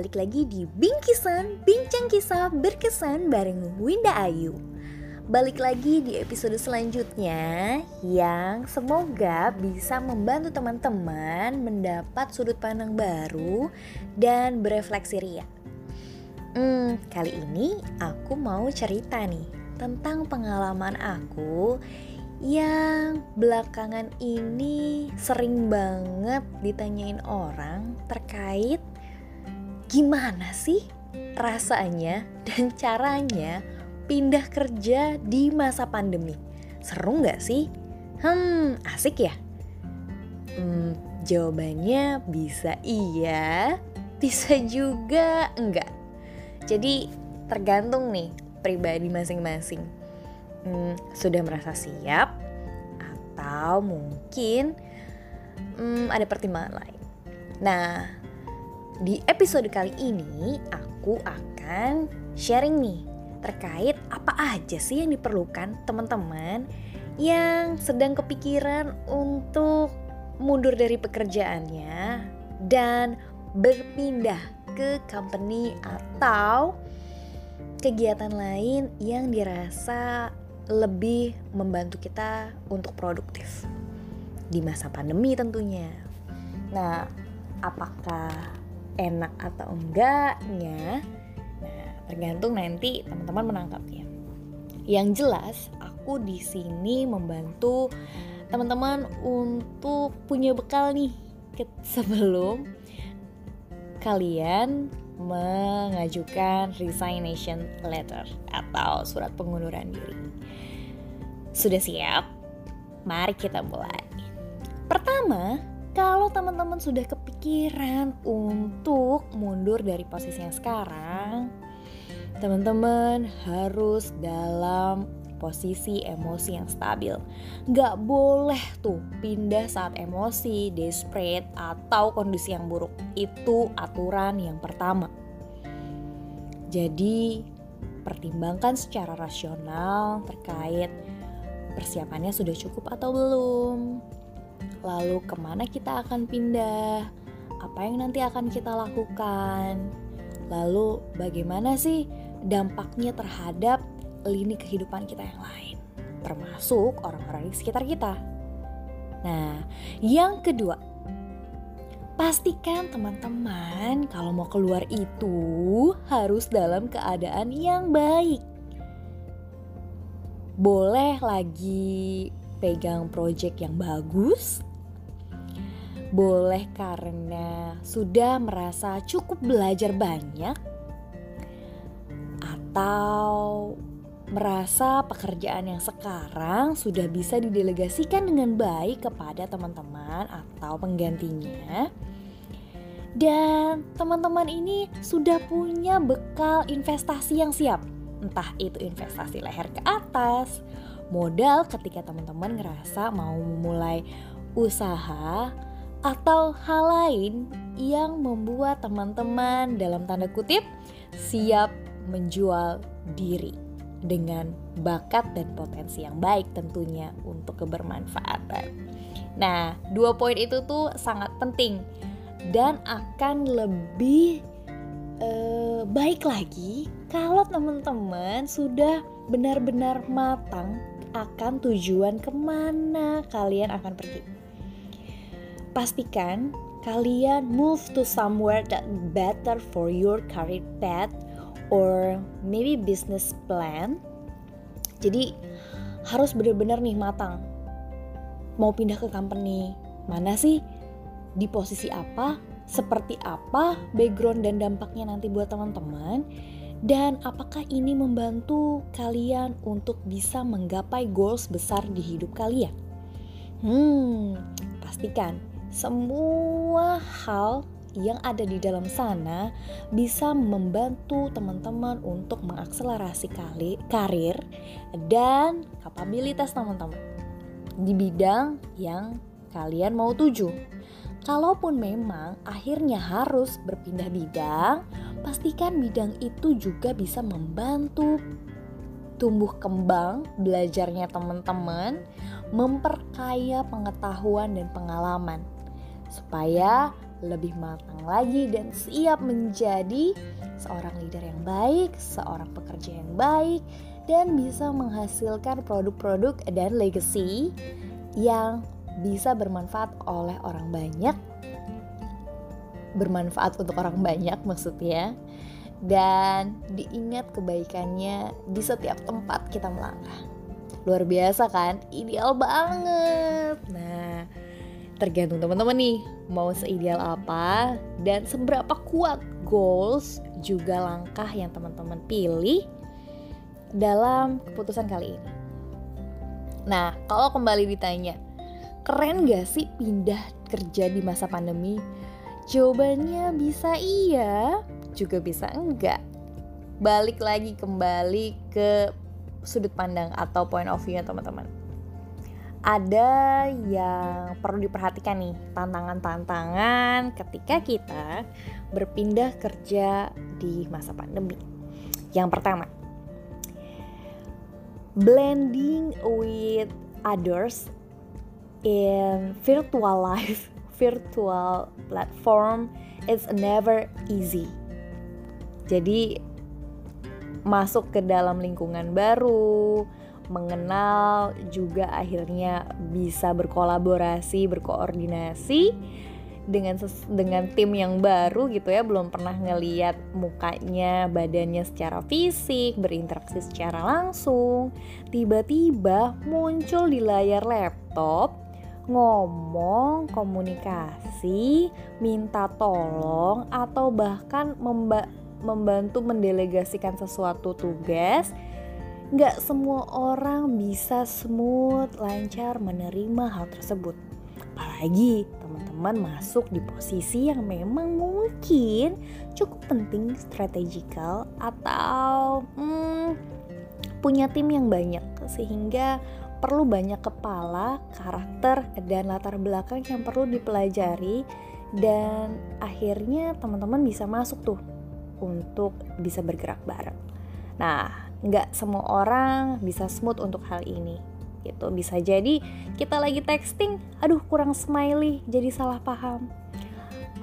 balik lagi di Bingkisan, Bincang Kisah Berkesan bareng Winda Ayu. Balik lagi di episode selanjutnya yang semoga bisa membantu teman-teman mendapat sudut pandang baru dan berefleksi ria. Hmm, kali ini aku mau cerita nih tentang pengalaman aku yang belakangan ini sering banget ditanyain orang terkait gimana sih rasanya dan caranya pindah kerja di masa pandemi. Seru nggak sih? Hmm, asik ya? Hmm, jawabannya bisa iya, bisa juga enggak. Jadi tergantung nih pribadi masing-masing hmm, sudah merasa siap atau mungkin hmm, ada pertimbangan lain. Nah, di episode kali ini aku akan sharing nih terkait apa aja sih yang diperlukan teman-teman yang sedang kepikiran untuk mundur dari pekerjaannya dan berpindah ke company atau kegiatan lain yang dirasa lebih membantu kita untuk produktif di masa pandemi tentunya. Nah, apakah enak atau enggaknya? Nah, tergantung nanti teman-teman menangkapnya. Yang jelas, aku di sini membantu teman-teman untuk punya bekal nih sebelum kalian mengajukan resignation letter atau surat pengunduran diri. Sudah siap? Mari kita mulai. Pertama, kalau teman-teman sudah kepikiran untuk mundur dari posisi yang sekarang, teman-teman harus dalam posisi emosi yang stabil. Gak boleh tuh pindah saat emosi, desperate, atau kondisi yang buruk. Itu aturan yang pertama. Jadi, pertimbangkan secara rasional terkait persiapannya sudah cukup atau belum. Lalu ke mana kita akan pindah? Apa yang nanti akan kita lakukan? Lalu bagaimana sih dampaknya terhadap lini kehidupan kita yang lain, termasuk orang-orang di sekitar kita. Nah, yang kedua, pastikan teman-teman kalau mau keluar itu harus dalam keadaan yang baik. Boleh lagi pegang project yang bagus, boleh karena sudah merasa cukup belajar banyak, atau merasa pekerjaan yang sekarang sudah bisa didelegasikan dengan baik kepada teman-teman atau penggantinya. Dan teman-teman ini sudah punya bekal investasi yang siap. Entah itu investasi leher ke atas, modal ketika teman-teman ngerasa mau memulai usaha atau hal lain yang membuat teman-teman dalam tanda kutip siap menjual diri dengan bakat dan potensi yang baik tentunya untuk kebermanfaatan. Nah, dua poin itu tuh sangat penting dan akan lebih eh, baik lagi kalau teman-teman sudah benar-benar matang akan tujuan ke mana kalian akan pergi. Pastikan kalian move to somewhere that better for your career path or maybe business plan. Jadi harus benar-benar nih matang. Mau pindah ke company mana sih? Di posisi apa? Seperti apa background dan dampaknya nanti buat teman-teman? Dan apakah ini membantu kalian untuk bisa menggapai goals besar di hidup kalian? Hmm, pastikan semua hal yang ada di dalam sana bisa membantu teman-teman untuk mengakselerasi kali, karir dan kapabilitas teman-teman di bidang yang kalian mau tuju. Kalaupun memang akhirnya harus berpindah bidang, pastikan bidang itu juga bisa membantu tumbuh kembang belajarnya teman-teman, memperkaya pengetahuan dan pengalaman supaya lebih matang lagi dan siap menjadi seorang leader yang baik, seorang pekerja yang baik, dan bisa menghasilkan produk-produk dan legacy yang bisa bermanfaat oleh orang banyak. Bermanfaat untuk orang banyak maksudnya. Dan diingat kebaikannya di setiap tempat kita melangkah. Luar biasa kan? Ideal banget. Nah tergantung teman-teman nih mau seideal apa dan seberapa kuat goals juga langkah yang teman-teman pilih dalam keputusan kali ini. Nah, kalau kembali ditanya, keren gak sih pindah kerja di masa pandemi? Jawabannya bisa iya, juga bisa enggak. Balik lagi kembali ke sudut pandang atau point of view teman-teman. Ada yang perlu diperhatikan nih, tantangan-tantangan ketika kita berpindah kerja di masa pandemi. Yang pertama, blending with others in virtual life, virtual platform is never easy. Jadi masuk ke dalam lingkungan baru, mengenal juga akhirnya bisa berkolaborasi, berkoordinasi dengan ses dengan tim yang baru gitu ya. Belum pernah ngeliat mukanya badannya secara fisik berinteraksi secara langsung. Tiba-tiba muncul di layar laptop ngomong komunikasi minta tolong atau bahkan memba membantu mendelegasikan sesuatu tugas nggak semua orang bisa smooth lancar menerima hal tersebut. Apalagi teman-teman masuk di posisi yang memang mungkin cukup penting strategikal atau hmm, punya tim yang banyak. Sehingga perlu banyak kepala, karakter, dan latar belakang yang perlu dipelajari. Dan akhirnya teman-teman bisa masuk tuh untuk bisa bergerak bareng. Nah, nggak semua orang bisa smooth untuk hal ini gitu. Bisa jadi kita lagi texting aduh kurang smiley jadi salah paham.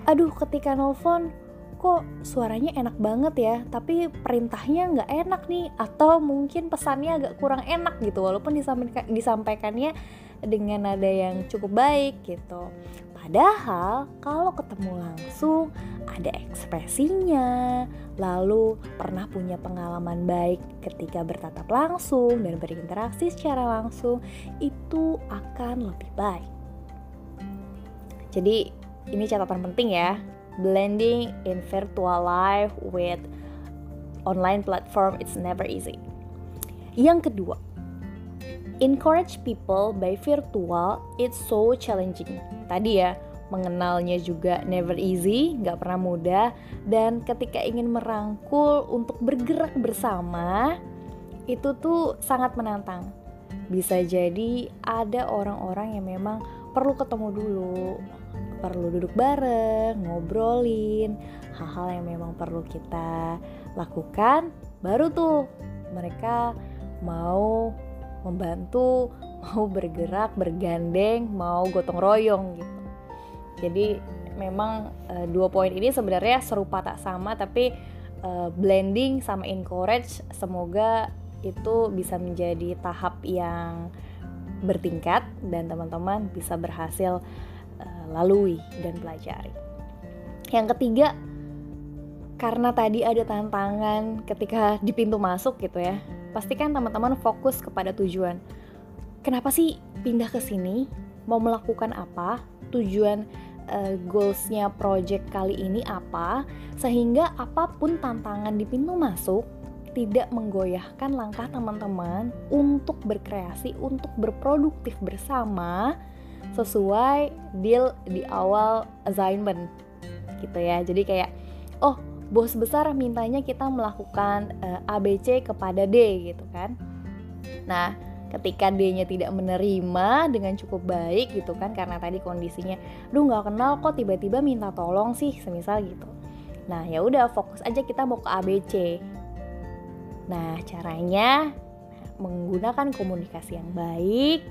Aduh ketika nelfon kok suaranya enak banget ya tapi perintahnya nggak enak nih atau mungkin pesannya agak kurang enak gitu walaupun disampaikan disampaikannya dengan nada yang cukup baik gitu padahal kalau ketemu langsung ada ekspresinya, lalu pernah punya pengalaman baik ketika bertatap langsung dan berinteraksi secara langsung, itu akan lebih baik. Jadi, ini catatan penting ya. Blending in virtual life with online platform it's never easy. Yang kedua, encourage people by virtual it's so challenging. Tadi ya, mengenalnya juga never easy, nggak pernah mudah, dan ketika ingin merangkul untuk bergerak bersama, itu tuh sangat menantang. Bisa jadi ada orang-orang yang memang perlu ketemu dulu, perlu duduk bareng, ngobrolin hal-hal yang memang perlu kita lakukan, baru tuh mereka mau membantu, mau bergerak, bergandeng, mau gotong royong gitu. Jadi memang uh, dua poin ini sebenarnya serupa tak sama tapi uh, blending sama encourage semoga itu bisa menjadi tahap yang bertingkat dan teman-teman bisa berhasil uh, lalui dan pelajari. Yang ketiga, karena tadi ada tantangan ketika di pintu masuk gitu ya, pastikan teman-teman fokus kepada tujuan. Kenapa sih pindah ke sini? Mau melakukan apa? Tujuan uh, goalsnya project kali ini apa sehingga apa pun tantangan di pintu masuk tidak menggoyahkan langkah teman-teman untuk berkreasi, untuk berproduktif bersama sesuai deal di awal assignment gitu ya. Jadi kayak oh, bos besar mintanya kita melakukan uh, eh, ABC kepada D gitu kan. Nah, ketika D-nya tidak menerima dengan cukup baik gitu kan karena tadi kondisinya duh nggak kenal kok tiba-tiba minta tolong sih semisal gitu nah ya udah fokus aja kita mau ke ABC nah caranya menggunakan komunikasi yang baik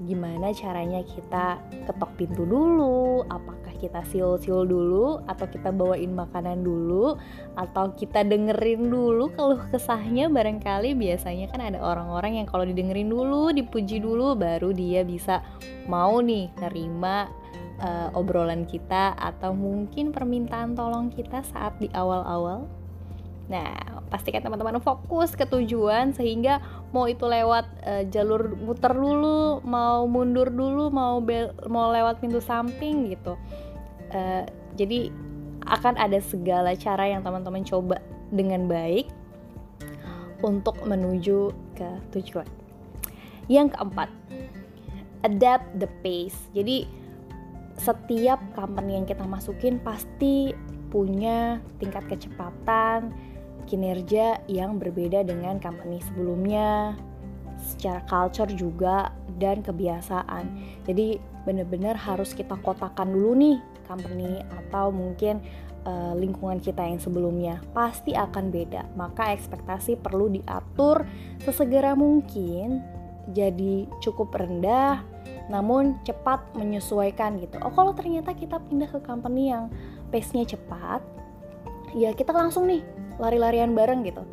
gimana caranya kita ketok pintu dulu? Apakah kita siul-siul dulu atau kita bawain makanan dulu? Atau kita dengerin dulu kalau kesahnya? Barangkali biasanya kan ada orang-orang yang kalau didengerin dulu dipuji dulu baru dia bisa mau nih nerima uh, obrolan kita atau mungkin permintaan tolong kita saat di awal-awal. Nah, pastikan teman-teman fokus ke tujuan sehingga mau itu lewat uh, jalur muter dulu, mau mundur dulu, mau bel mau lewat pintu samping gitu. Uh, jadi akan ada segala cara yang teman-teman coba dengan baik untuk menuju ke tujuan. Yang keempat, adapt the pace. Jadi setiap company yang kita masukin pasti punya tingkat kecepatan, kinerja yang berbeda dengan company sebelumnya secara culture juga dan kebiasaan. Jadi benar-benar harus kita kotakan dulu nih company atau mungkin uh, lingkungan kita yang sebelumnya. Pasti akan beda maka ekspektasi perlu diatur sesegera mungkin jadi cukup rendah namun cepat menyesuaikan gitu. Oh kalau ternyata kita pindah ke company yang pace-nya cepat ya kita langsung nih lari-larian bareng gitu.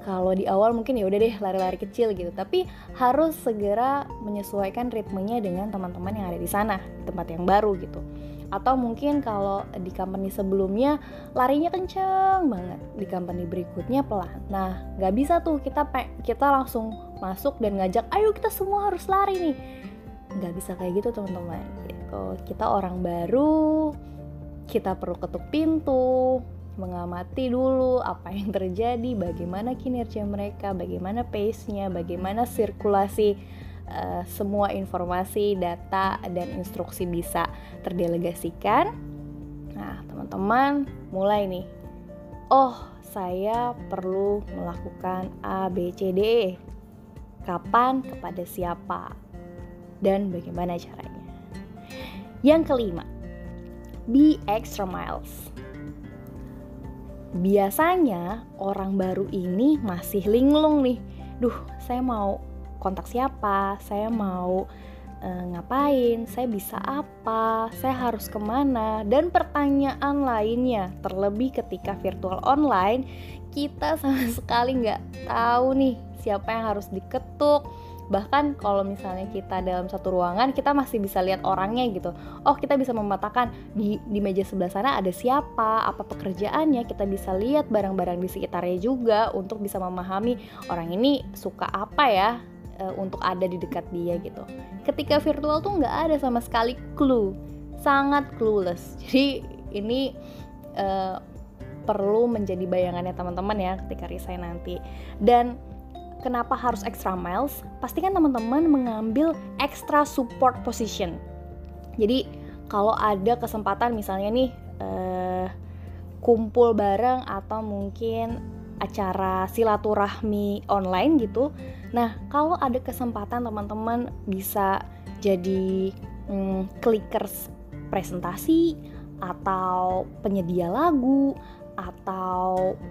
Kalau di awal mungkin ya udah deh lari-lari kecil gitu. Tapi harus segera menyesuaikan ritmenya dengan teman-teman yang ada di sana di tempat yang baru gitu. Atau mungkin kalau di company sebelumnya larinya kenceng banget. Di company berikutnya pelan. Nah nggak bisa tuh kita kita langsung masuk dan ngajak ayo kita semua harus lari nih. Nggak bisa kayak gitu teman-teman. Gitu. Kita orang baru kita perlu ketuk pintu mengamati dulu apa yang terjadi, bagaimana kinerja mereka, bagaimana pace-nya, bagaimana sirkulasi uh, semua informasi, data dan instruksi bisa terdelegasikan. Nah, teman-teman, mulai nih. Oh, saya perlu melakukan A, B, C, D. E. Kapan, kepada siapa, dan bagaimana caranya. Yang kelima, be extra miles biasanya orang baru ini masih linglung nih. Duh saya mau kontak siapa? Saya mau uh, ngapain? Saya bisa apa? Saya harus ke mana? Dan pertanyaan lainnya terlebih ketika virtual online kita sama sekali nggak tahu nih siapa yang harus diketuk. Bahkan kalau misalnya kita dalam satu ruangan kita masih bisa lihat orangnya gitu. Oh kita bisa memetakan di di meja sebelah sana ada siapa apa pekerjaannya. Kita bisa lihat barang-barang di sekitarnya juga untuk bisa memahami orang ini suka apa ya e, untuk ada di dekat dia gitu. Ketika virtual tuh nggak ada sama sekali clue. Sangat clueless. Jadi ini e, perlu menjadi bayangannya teman-teman ya ketika resign nanti. Dan kenapa harus extra miles? Pastikan teman-teman mengambil extra support position. Jadi kalau ada kesempatan misalnya nih uh, kumpul bareng atau mungkin acara silaturahmi online gitu. Nah, kalau ada kesempatan teman-teman bisa jadi hmm, clickers presentasi atau penyedia lagu atau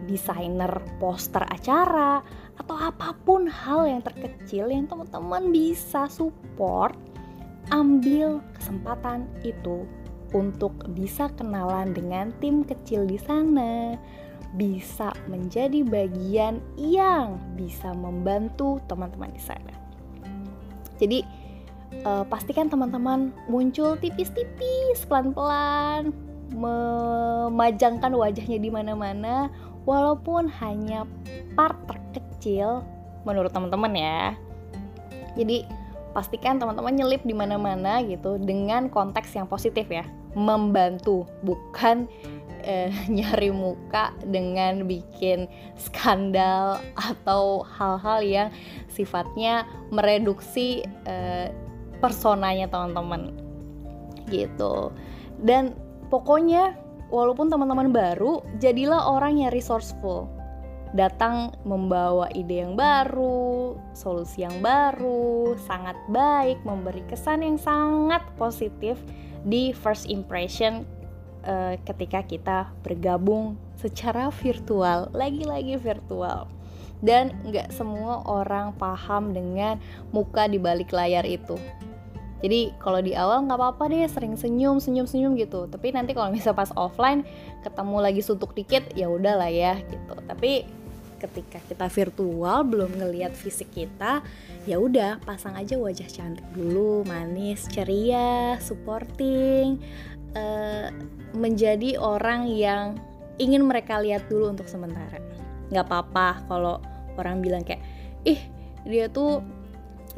desainer poster acara atau apa pun hal yang terkecil yang teman-teman bisa support ambil kesempatan itu untuk bisa kenalan dengan tim kecil di sana. Bisa menjadi bagian yang bisa membantu teman-teman di sana. Jadi uh, pastikan teman-teman muncul tipis-tipis pelan-pelan memajangkan wajahnya di mana-mana walaupun hanya part terkecil menurut teman-teman ya. Jadi pastikan teman-teman nyelip di mana-mana gitu dengan konteks yang positif ya, membantu bukan eh, nyari muka dengan bikin skandal atau hal-hal yang sifatnya mereduksi eh, personanya teman-teman gitu. Dan Pokoknya, walaupun teman-teman baru, jadilah orang yang resourceful. Datang membawa ide yang baru, solusi yang baru, sangat baik, memberi kesan yang sangat positif di first impression uh, ketika kita bergabung secara virtual, lagi-lagi virtual. Dan nggak semua orang paham dengan muka di balik layar itu jadi kalau di awal nggak apa-apa deh sering senyum senyum senyum gitu. Tapi nanti kalau misalnya pas offline ketemu lagi suntuk dikit ya udahlah ya gitu. Tapi ketika kita virtual belum ngelihat fisik kita ya udah pasang aja wajah cantik dulu manis ceria supporting uh, menjadi orang yang ingin mereka lihat dulu untuk sementara. Nggak apa-apa kalau orang bilang kayak ih dia tuh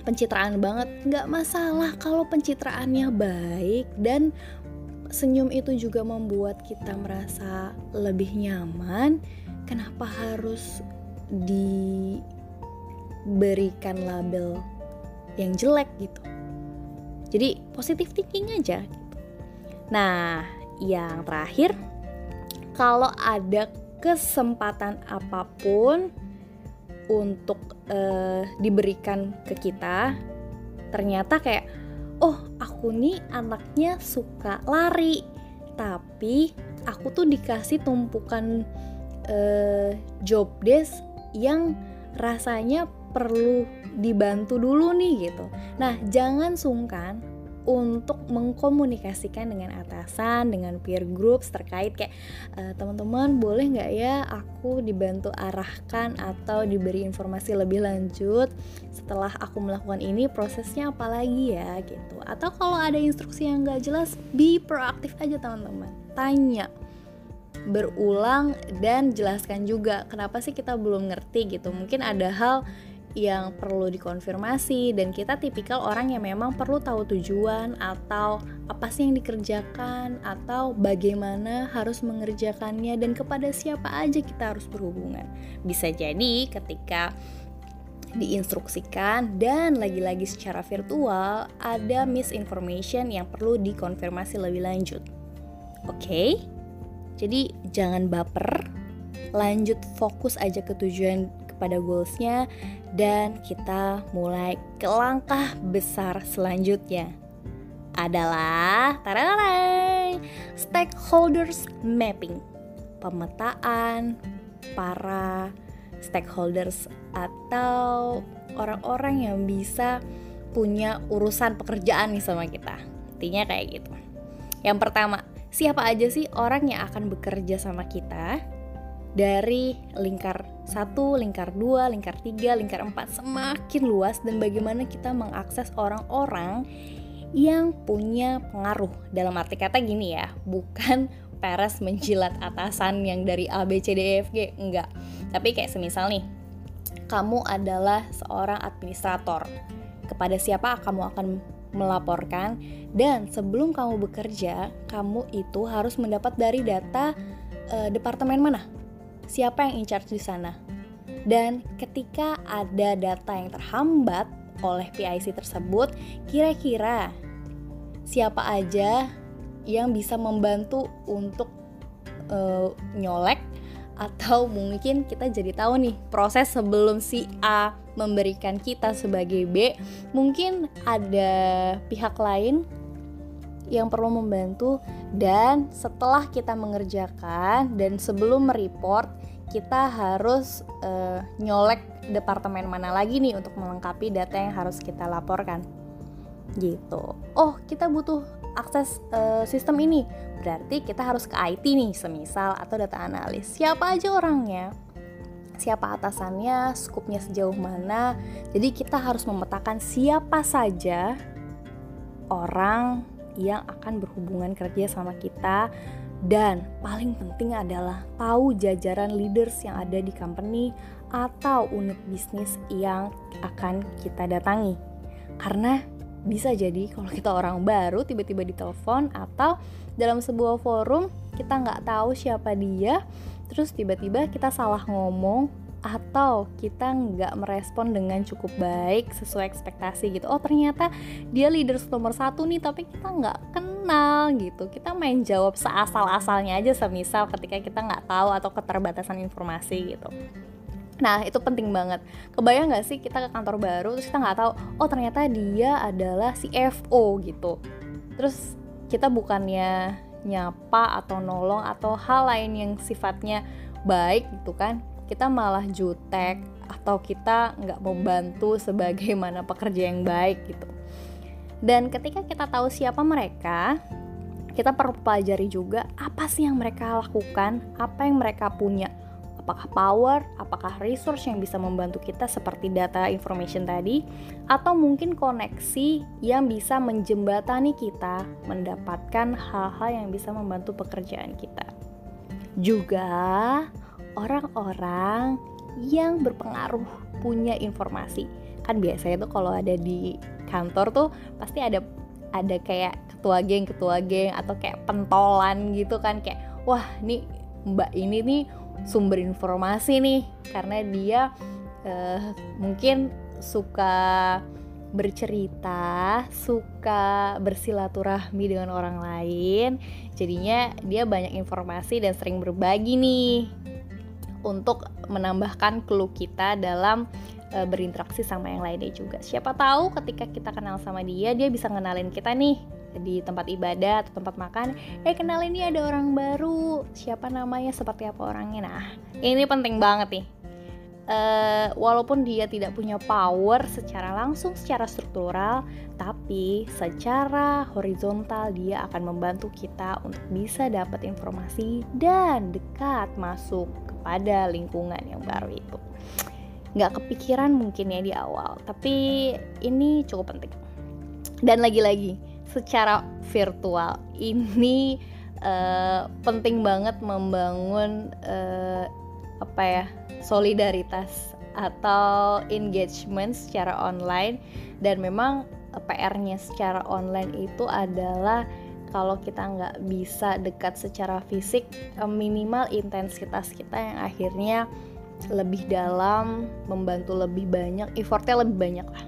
pencitraan banget. Nggak masalah kalau pencitraannya baik dan senyum itu juga membuat kita merasa lebih nyaman. Kenapa harus diberikan label yang jelek gitu? Jadi positif thinking aja gitu. nah yang terakhir kalau ada kesempatan apa pun untuk uh, diberikan ke kita ternyata kayak oh aku nih anaknya suka lari tapi aku tuh dikasih tumpukan uh, job desk yang rasanya perlu dibantu dulu nih gitu. Nah, jangan sungkan untuk mengkomunikasikan dengan atasan, dengan peer groups terkait kayak e, teman-teman boleh nggak ya aku dibantu arahkan atau diberi informasi lebih lanjut setelah aku melakukan ini prosesnya apa lagi ya gitu. Atau kalau ada instruksi yang nggak jelas, be proaktif aja teman-teman, tanya berulang dan jelaskan juga kenapa sih kita belum ngerti gitu. Mungkin ada hal yang perlu dikonfirmasi dan kita tipikal orang yang memang perlu tahu tujuan atau apa sih yang dikerjakan atau bagaimana harus mengerjakannya dan kepada siapa aja kita harus berhubungan. Bisa jadi ketika diinstruksikan dan lagi-lagi secara virtual ada misinformation yang perlu dikonfirmasi lebih lanjut. Oke. Okay? Jadi jangan baper, lanjut fokus aja ke tujuan kepada goalsnya dan kita mulai ke langkah besar selanjutnya. Adalah tararai, stakeholders mapping pemetaan para stakeholders atau orang-orang yang bisa punya urusan pekerjaan nih sama kita. Intinya kayak gitu. Yang pertama siapa aja sih orang yang akan bekerja sama kita dari lingkar satu, lingkar dua, lingkar tiga, lingkar empat semakin luas dan bagaimana kita mengakses orang-orang yang punya pengaruh. Dalam arti kata gini ya bukan peres menjilat atasan yang dari A B C D E F G enggak. Tapi kayak semisal nih kamu adalah seorang administrator. Kepada siapa kamu akan melaporkan? Dan sebelum kamu bekerja kamu itu harus mendapat dari data uh, departemen mana siapa yang in charge di sana. Dan ketika ada data yang terhambat oleh PIC tersebut, kira-kira siapa aja yang bisa membantu untuk uh, nyolek atau mungkin kita jadi tahu nih proses sebelum si A memberikan kita sebagai B mungkin ada pihak lain yang perlu membantu dan setelah kita mengerjakan dan sebelum mereport kita harus uh, nyolek departemen mana lagi nih untuk melengkapi data yang harus kita laporkan. Gitu. Oh kita butuh akses uh, sistem ini. Berarti kita harus ke IT nih semisal atau data analis. Siapa aja orangnya? Siapa atasannya? Skupnya sejauh mana? Jadi kita harus memetakan siapa saja orang yang akan berhubungan kerja sama kita dan paling penting adalah tahu jajaran leaders yang ada di company atau unit bisnis yang akan kita datangi. Karena bisa jadi kalau kita orang baru tiba-tiba ditelepon atau dalam sebuah forum kita nggak tahu siapa dia, terus tiba-tiba kita salah ngomong atau kita nggak merespon dengan cukup baik sesuai ekspektasi gitu oh ternyata dia leaders nomor satu nih tapi kita nggak kenal gitu. Kita main jawab seasal-asalnya aja semisal ketika kita nggak tahu atau keterbatasan informasi gitu. Nah itu penting banget. Kebayang gak sih kita ke kantor baru Terus kita nggak tahu Oh ternyata dia adalah CFO gitu. Terus kita bukannya nyapa atau nolong Atau hal lain yang sifatnya baik gitu kan kita malah jutek atau kita nggak membantu sebagaimana pekerja yang baik gitu Dan ketika kita tahu siapa mereka, kita perlu pelajari juga apa sih yang mereka lakukan, apa yang mereka punya. Apakah power, apakah resource yang bisa membantu kita seperti data information tadi, atau mungkin koneksi yang bisa menjembatani kita mendapatkan hal-hal yang bisa membantu pekerjaan kita. Juga orang-orang yang berpengaruh punya informasi. Kan biasanya tuh kalau ada di kantor tuh pasti ada ada kayak ketua geng ketua geng atau kayak pentolan gitu kan kayak wah nih mbak ini nih sumber informasi nih karena dia uh, mungkin suka bercerita, suka bersilaturahmi dengan orang lain. Jadinya dia banyak informasi dan sering berbagi nih untuk menambahkan clue kita dalam uh, berinteraksi sama yang lainnya juga. Siapa tahu ketika kita kenal sama dia, dia bisa ngenalin kita nih di tempat ibadah atau tempat makan. Eh kenal ini ada orang baru. Siapa namanya? Seperti apa orangnya? Nah, ini penting banget nih. Uh, walaupun dia tidak punya power secara langsung, secara struktural, tapi secara horizontal dia akan membantu kita untuk bisa dapat informasi dan dekat masuk kepada lingkungan yang baru itu nggak kepikiran mungkin ya di awal. Tapi ini cukup penting. Dan lagi-lagi secara virtual ini uh, penting banget membangun uh, apa ya solidaritas atau engagement secara online. Dan memang PR-nya secara online itu adalah kalau kita nggak bisa dekat secara fisik minimal intensitas kita yang akhirnya lebih dalam, membantu lebih banyak, effortnya lebih banyak lah.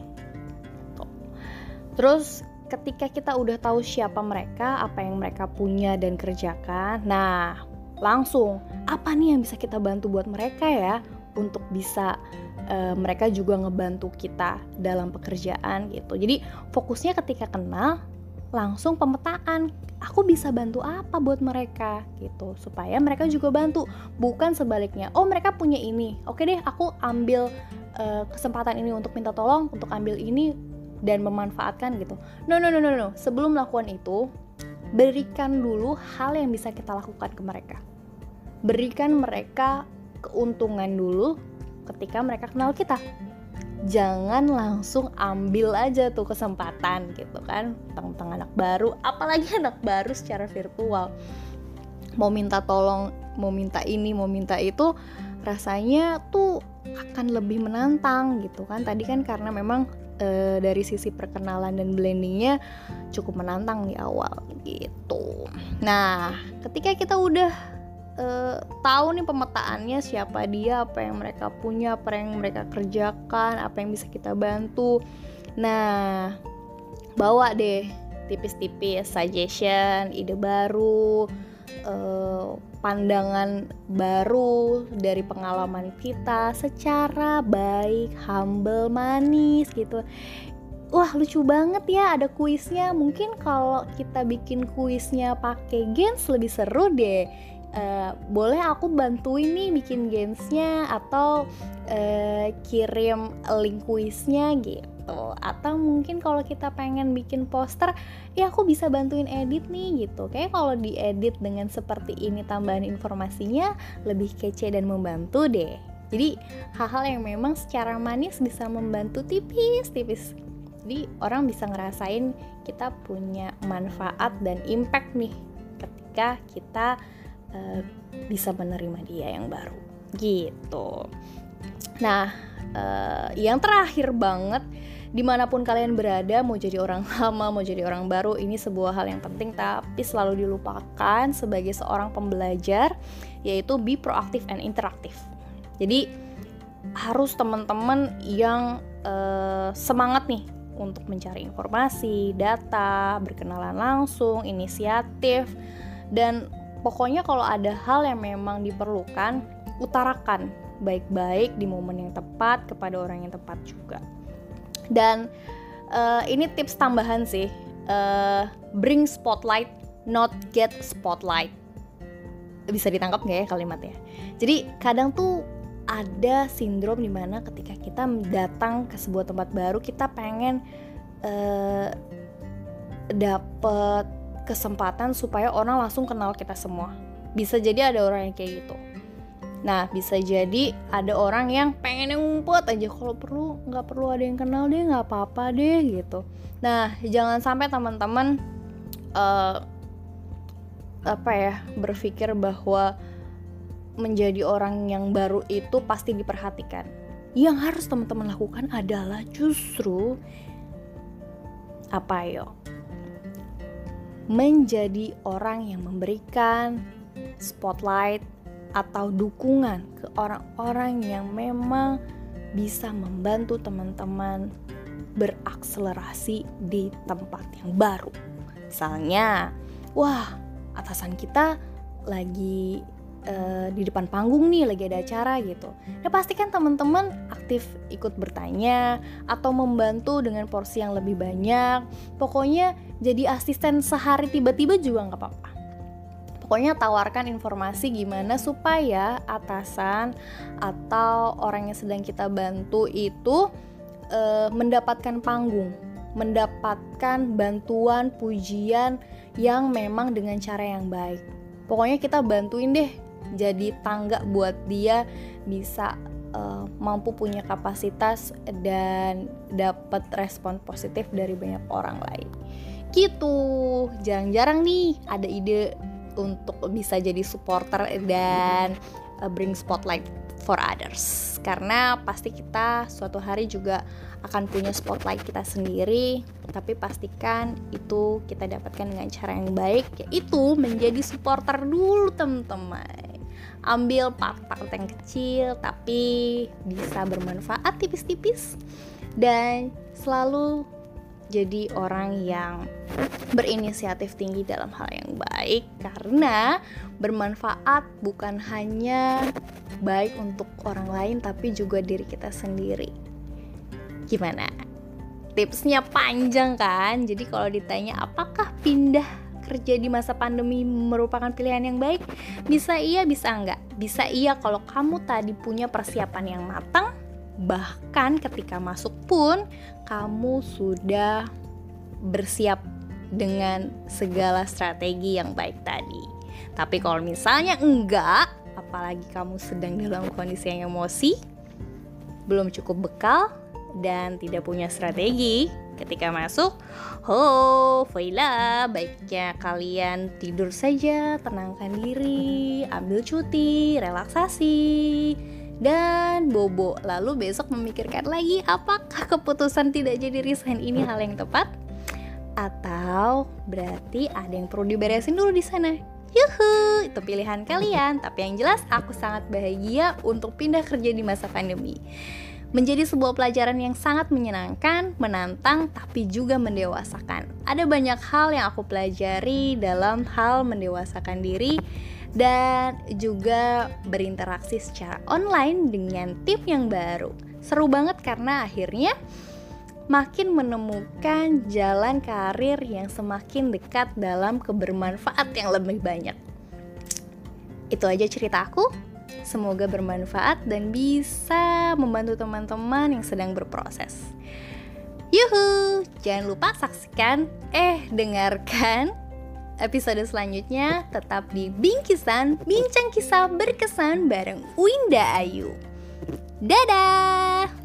Terus ketika kita udah tahu siapa mereka, apa yang mereka punya dan kerjakan, nah langsung apa nih yang bisa kita bantu buat mereka ya untuk bisa uh, mereka juga ngebantu kita dalam pekerjaan gitu. Jadi fokusnya ketika kenal langsung pemetaan aku bisa bantu apa buat mereka gitu. Supaya mereka juga bantu bukan sebaliknya oh mereka punya ini oke deh aku ambil uh, kesempatan ini untuk minta tolong untuk ambil ini dan memanfaatkan gitu. No no no no no sebelum melakukan itu berikan dulu hal yang bisa kita lakukan ke mereka. Berikan mereka keuntungan dulu ketika mereka kenal kita jangan langsung ambil aja tuh kesempatan gitu kan. Tentang anak baru apalagi anak baru secara virtual. Mau minta tolong mau minta ini mau minta itu rasanya tuh akan lebih menantang gitu kan. Tadi kan karena memang e, dari sisi perkenalan dan blendingnya cukup menantang di awal gitu. Nah ketika kita udah uh, tahu nih pemetaannya siapa dia, apa yang mereka punya, apa yang mereka kerjakan, apa yang bisa kita bantu. Nah, bawa deh tipis-tipis suggestion, ide baru, uh, pandangan baru dari pengalaman kita secara baik, humble, manis gitu. Wah lucu banget ya ada kuisnya. Mungkin kalau kita bikin kuisnya pakai games lebih seru deh uh, boleh aku bantuin nih bikin gamesnya atau uh, kirim link kuisnya gitu. Atau mungkin kalau kita pengen bikin poster ya aku bisa bantuin edit nih gitu. Kayak kalau diedit dengan seperti ini tambahan informasinya lebih kece dan membantu deh. Jadi hal-hal yang memang secara manis bisa membantu tipis-tipis. Jadi orang bisa ngerasain kita punya manfaat dan impact nih ketika kita uh, bisa menerima dia yang baru. Gitu. Nah uh, yang terakhir banget di mana pun kalian berada mau jadi orang lama mau jadi orang baru ini sebuah hal yang penting tapi selalu dilupakan sebagai seorang pembelajar yaitu be proaktif and interaktif jadi harus teman-teman yang uh, semangat nih untuk mencari informasi, data, berkenalan langsung, inisiatif, dan pokoknya kalau ada hal yang memang diperlukan utarakan. Baik-baik di momen yang tepat kepada orang yang tepat juga. Dan uh, ini tips tambahan sih. Uh, bring spotlight not get spotlight. Bisa ditangkap nggak ya kalimatnya? Jadi kadang tuh ada sindrom di mana ketika kita datang ke sebuah tempat baru kita pengen uh, dapet kesempatan supaya orang langsung kenal kita semua bisa jadi ada orang yang kayak gitu Nah, bisa jadi ada orang yang pengen ngumpet aja kalau perlu nggak perlu ada yang kenal deh, nggak apa-apa deh gitu. Nah, jangan sampai teman-teman uh, apa ya berpikir bahwa menjadi orang yang baru itu pasti diperhatikan. Yang harus teman-teman lakukan adalah justru apa yo? Menjadi orang yang memberikan spotlight atau dukungan ke orang-orang yang memang bisa membantu teman-teman berakselerasi di tempat yang baru. Misalnya, wah, atasan kita lagi uh, di depan panggung nih, lagi ada acara gitu. Nah, pastikan teman-teman aktif ikut bertanya atau membantu dengan porsi yang lebih banyak. Pokoknya jadi asisten sehari tiba-tiba juga nggak apa-apa Pokoknya tawarkan informasi gimana supaya atasan atau orang yang sedang kita bantu itu e, mendapatkan panggung, mendapatkan bantuan, pujian yang memang dengan cara yang baik. Pokoknya kita bantuin deh jadi tangga buat dia bisa uh, mampu punya kapasitas dan dapat respon positif dari banyak orang lain. Gitu. Jarang-jarang nih ada ide untuk bisa jadi supporter dan uh, bring spotlight for others karena pasti kita suatu hari juga akan punya spotlight kita sendiri tapi pastikan itu kita dapatkan dengan cara yang baik yaitu menjadi supporter dulu teman-teman ambil part-part yang kecil tapi bisa bermanfaat tipis-tipis dan selalu jadi orang yang berinisiatif tinggi dalam hal yang baik karena bermanfaat bukan hanya baik untuk orang lain tapi juga diri kita sendiri. Gimana? Tipsnya panjang kan? Jadi kalau ditanya apakah pindah kerja di masa pandemi merupakan pilihan yang baik? Bisa iya, bisa enggak. Bisa iya kalau kamu tadi punya persiapan yang matang, bahkan ketika masuk pun kamu sudah bersiap dengan segala strategi yang baik tadi. Tapi kalau misalnya enggak, apalagi kamu sedang dalam kondisi yang emosi, belum cukup bekal dan tidak punya strategi ketika masuk, oh, Faila, baiknya kalian tidur saja, tenangkan diri, ambil cuti, relaksasi, dan bobo. Lalu besok memikirkan lagi apakah keputusan tidak jadi resign ini hal yang tepat? atau berarti ada yang perlu diberesin dulu di sana. Yuhu, itu pilihan kalian. Tapi yang jelas aku sangat bahagia untuk pindah kerja di masa pandemi. Menjadi sebuah pelajaran yang sangat menyenangkan, menantang, tapi juga mendewasakan. Ada banyak hal yang aku pelajari dalam hal mendewasakan diri dan juga berinteraksi secara online dengan tim yang baru. Seru banget karena akhirnya makin menemukan jalan karir yang semakin dekat dalam kebermanfaat yang lebih banyak. Itu aja cerita aku. Semoga bermanfaat dan bisa membantu teman-teman yang sedang berproses. Yuhu, jangan lupa saksikan eh dengarkan episode selanjutnya tetap di Bingkisan Bincang Kisah Berkesan bareng Winda Ayu. Dadah!